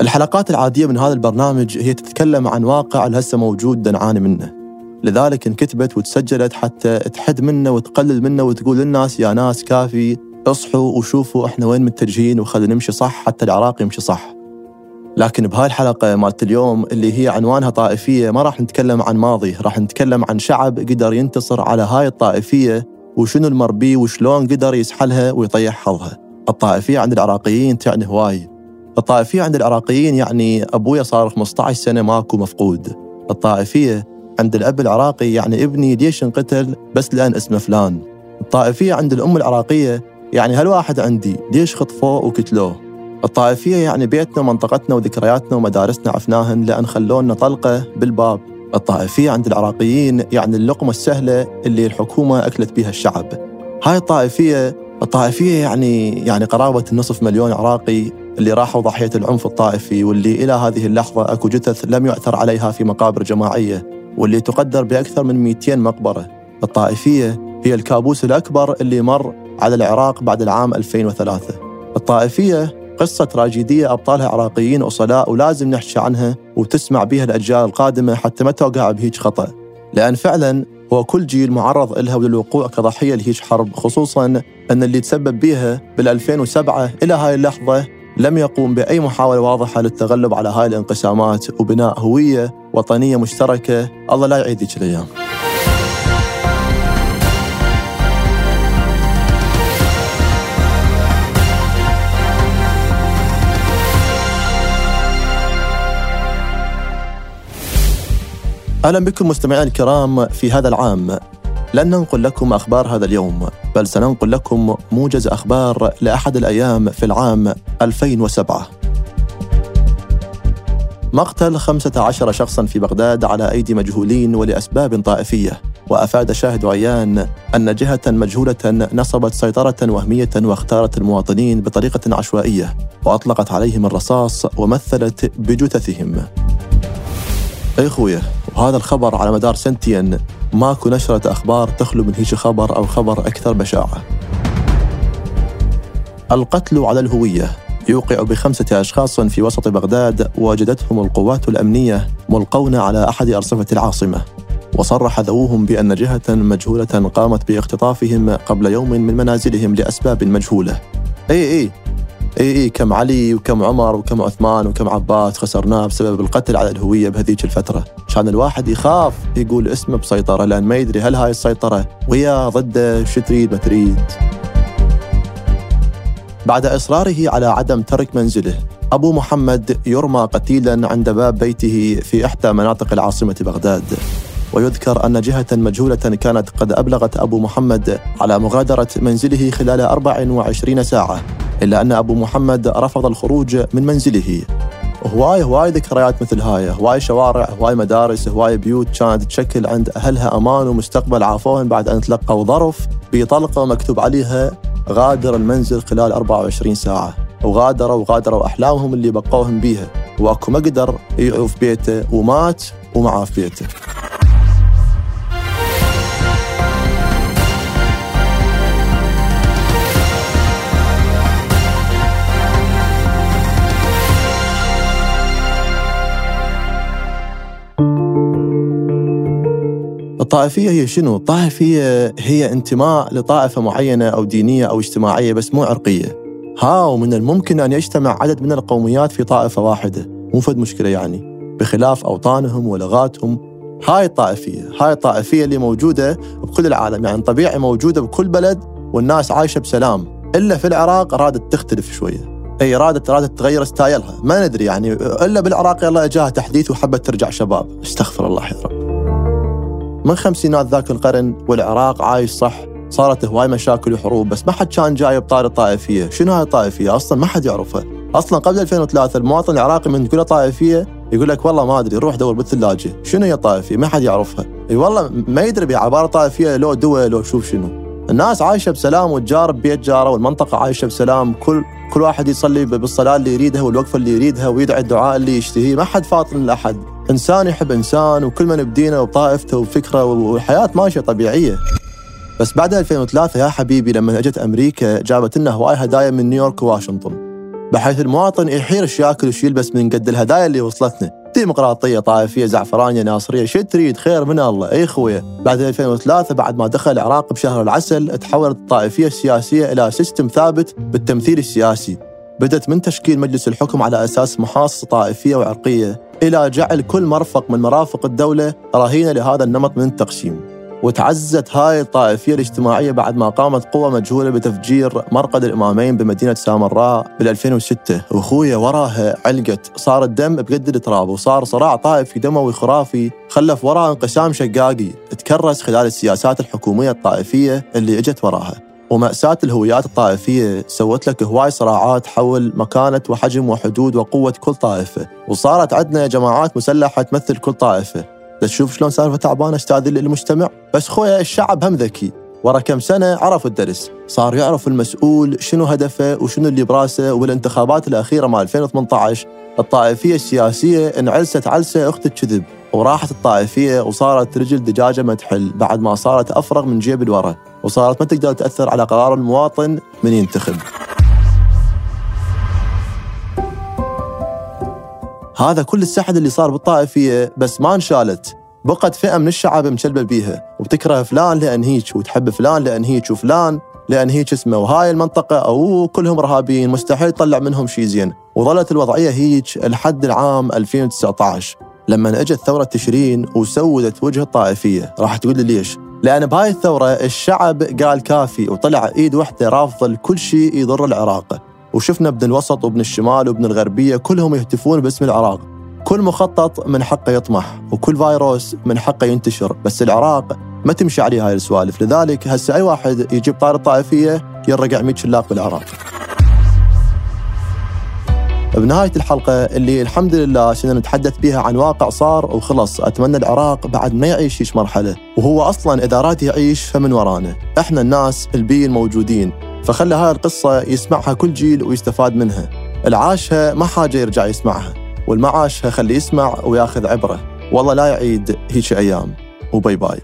الحلقات العادية من هذا البرنامج هي تتكلم عن واقع هسه موجود نعاني منه. لذلك انكتبت وتسجلت حتى تحد منه وتقلل منه وتقول للناس يا ناس كافي اصحوا وشوفوا إحنا وين متجهين وخلينا نمشي صح حتى العراق يمشي صح. لكن بهاي الحلقة مالت اليوم اللي هي عنوانها طائفية ما راح نتكلم عن ماضي راح نتكلم عن شعب قدر ينتصر على هاي الطائفية وشنو المربي وشلون قدر يسحلها ويطيح حظها. الطائفية عند العراقيين تعني هواي. الطائفية عند العراقيين يعني أبويا صار 15 سنة ماكو مفقود. الطائفية عند الأب العراقي يعني ابني ليش انقتل بس لأن اسمه فلان. الطائفية عند الأم العراقية يعني هالواحد عندي ليش خطفوه وقتلوه. الطائفية يعني بيتنا ومنطقتنا وذكرياتنا ومدارسنا عفناهن لأن خلونا طلقة بالباب. الطائفية عند العراقيين يعني اللقمة السهلة اللي الحكومة أكلت بها الشعب. هاي الطائفية الطائفية يعني يعني قرابة النصف مليون عراقي. اللي راحوا ضحية العنف الطائفي واللي إلى هذه اللحظة أكو جثث لم يعثر عليها في مقابر جماعية واللي تقدر بأكثر من 200 مقبرة. الطائفية هي الكابوس الأكبر اللي مر على العراق بعد العام 2003 الطائفية قصة تراجيدية أبطالها عراقيين أصلاء ولازم نحكي عنها وتسمع بها الأجيال القادمة حتى ما توقع بهيج خطأ. لأن فعلا هو كل جيل معرض لها وللوقوع كضحية لهيج حرب خصوصا أن اللي تسبب بها بال 2007 إلى هاي اللحظة لم يقوم بأي محاولة واضحة للتغلب على هاي الانقسامات وبناء هوية وطنية مشتركة الله لا يعيد ذيك الأيام. أهلا بكم مستمعينا الكرام في هذا العام. لن ننقل لكم أخبار هذا اليوم بل سننقل لكم موجز أخبار لأحد الأيام في العام 2007 مقتل 15 شخصا في بغداد على أيدي مجهولين ولأسباب طائفية. وأفاد شاهد عيان أن جهة مجهولة نصبت سيطرة وهمية واختارت المواطنين بطريقة عشوائية وأطلقت عليهم الرصاص ومثلت بجثثهم. أي خويا وهذا الخبر على مدار سنتين ماكو نشرة أخبار تخلو من هيك خبر أو خبر أكثر بشاعة. القتل على الهوية يوقع بخمسة أشخاص في وسط بغداد وجدتهم القوات الأمنية ملقون على أحد أرصفة العاصمة وصرح ذووهم بأن جهة مجهولة قامت باختطافهم قبل يوم من منازلهم لأسباب مجهولة. أي أي. اي اي كم علي وكم عمر وكم عثمان وكم عباس خسرناه بسبب القتل على الهوية بهذيك الفترة، كان الواحد يخاف يقول اسمه بسيطرة لأن ما يدري هل هاي السيطرة ويا ضده شو تريد ما تريد. بعد إصراره على عدم ترك منزله، أبو محمد يرمى قتيلا عند باب بيته في إحدى مناطق العاصمة بغداد. ويذكر أن جهة مجهولة كانت قد أبلغت أبو محمد على مغادرة منزله خلال 24 ساعة إلا أن أبو محمد رفض الخروج من منزله. هواي هواي ذكريات مثل هاي. هواي شوارع هواي مدارس هواي بيوت كانت تشكل عند أهلها أمان ومستقبل عافوهن بعد أن تلقوا ظرف بطلقة مكتوب عليها غادر المنزل خلال 24 ساعة. وغادروا وغادروا أحلامهم اللي بنوهم بيها. وأكو ما قدر يعوف بيته ومات وما عاف بيته. الطائفية هي شنو؟ الطائفية هي انتماء لطائفة معينة أو دينية أو اجتماعية بس مو عرقية. ها ومن الممكن أن يجتمع عدد من القوميات في طائفة واحدة. مو فد مشكلة يعني. بخلاف أوطانهم ولغاتهم. هاي الطائفية هاي الطائفية اللي موجودة بكل العالم. يعني طبيعي موجودة بكل بلد والناس عايشة بسلام. إلا في العراق رادت تختلف شوية. أي رادت رادت تغير ستايلها. ما ندري يعني. إلا بالعراق يلا جاها تحديث وحبت ترجع شباب. استغفر الله يا رب. من خمسينات ذاك القرن والعراق عايش صح صارت هواي مشاكل وحروب بس ما حد كان جاي بطار الطائفية، شنو هاي الطائفية؟ أصلا ما حد يعرفها، أصلا قبل 2003 المواطن العراقي من تقول طائفية يقول لك والله ما أدري روح دور بالثلاجة، شنو هي الطائفية؟ ما حد يعرفها، إي والله ما يدري بعبارة طائفية لو دول لو شوف شنو. الناس عايشة بسلام وتجارب بيت جاره والمنطقة عايشة بسلام، كل كل واحد يصلي بالصلاة اللي يريدها والوقفه اللي يريدها ويدعي الدعاء اللي يشتهيه، ما حد فاطن لأحد، إنسان يحب إنسان وكل من بدينه وطائفته وفكره والحياة ماشية طبيعية. بس بعد 2003 يا حبيبي لما اجت أمريكا جابت لنا هواي هدايا من نيويورك وواشنطن. بحيث المواطن يحير إيش ياكل وش يلبس من قد الهدايا اللي وصلتنا. ديمقراطية طائفية زعفرانية ناصرية شو تريد خير من الله. أي خويا. بعد 2003 بعد ما دخل العراق بشهر العسل تحولت الطائفية السياسية إلى system ثابت بالتمثيل السياسي. بدأت من تشكيل مجلس الحكم على أساس محاصصة طائفية وعرقية إلى جعل كل مرفق من مرافق الدولة رهينة لهذا النمط من التقسيم. وتعزت هاي الطائفية الاجتماعية بعد ما قامت قوة مجهولة بتفجير مرقد الإمامين بمدينة سامراء بال 2006 وأخويا وراها علقت. صار الدم بقد التراب وصار صراع طائفي دموي خرافي خلف وراها انقسام شقاقي تكرس خلال السياسات الحكومية الطائفية اللي إجت وراها. ومأساة الهويات الطائفية سوت لك هواي صراعات حول مكانة وحجم وحدود وقوة كل طائفة. وصارت عندنا جماعات مسلحة تمثل كل طائفة. تشوف شلون سالفة تعبانة أستاذ للمجتمع بس خويا الشعب هم ذكي. ورا كم سنة عرف الدرس. صار يعرف المسؤول شنو هدفه وشنو اللي براسه وبالانتخابات الأخيرة مال 2018 الطائفية السياسية انعلست علسة أخت الكذب وراحت الطائفية وصارت رجل دجاجة ما تحل بعد ما صارت أفرغ من جيب الورا وصارت ما تقدر تأثر على قرار المواطن من ينتخب. هذا كل السحد اللي صار بالطائفية بس ما انشالت. بقت فئة من الشعب مشلبة بيها وبتكره فلان لأن هيك وتحب فلان لأن هيك وفلان لأن هيك اسمه. وهاي المنطقة أو كلهم إرهابيين مستحيل يطلع منهم شيء زين. وظلت الوضعية هيك لحد العام 2019 لما أجت ثورة تشرين وسودت وجه الطائفية راح تقول لي ليش؟ لأن بهاي الثورة الشعب قال كافي وطلع إيد وحدة رافضة لكل شيء يضر العراق. وشفنا ابن الوسط وابن الشمال وابن الغربية كلهم يهتفون باسم العراق. كل مخطط من حقه يطمح وكل فيروس من حقه ينتشر بس العراق ما تمشي عليه هاي السوالف. لذلك هسه أي واحد يجيب طار الطائفية يرقع 100 شلاق بالعراق. بنهاية الحلقة اللي الحمد لله سنة نتحدث بها عن واقع صار وخلص أتمنى العراق بعد ما يعيش هيش مرحلة. وهو أصلا إذا راد يعيش فمن ورانا. إحنا الناس البي الموجودين فخلى هاي القصة يسمعها كل جيل ويستفاد منها. العاشها ما حاجة يرجع يسمعها. والمعاشها خلي يسمع وياخذ عبرة. والله لا يعيد هيك أيام. وباي باي.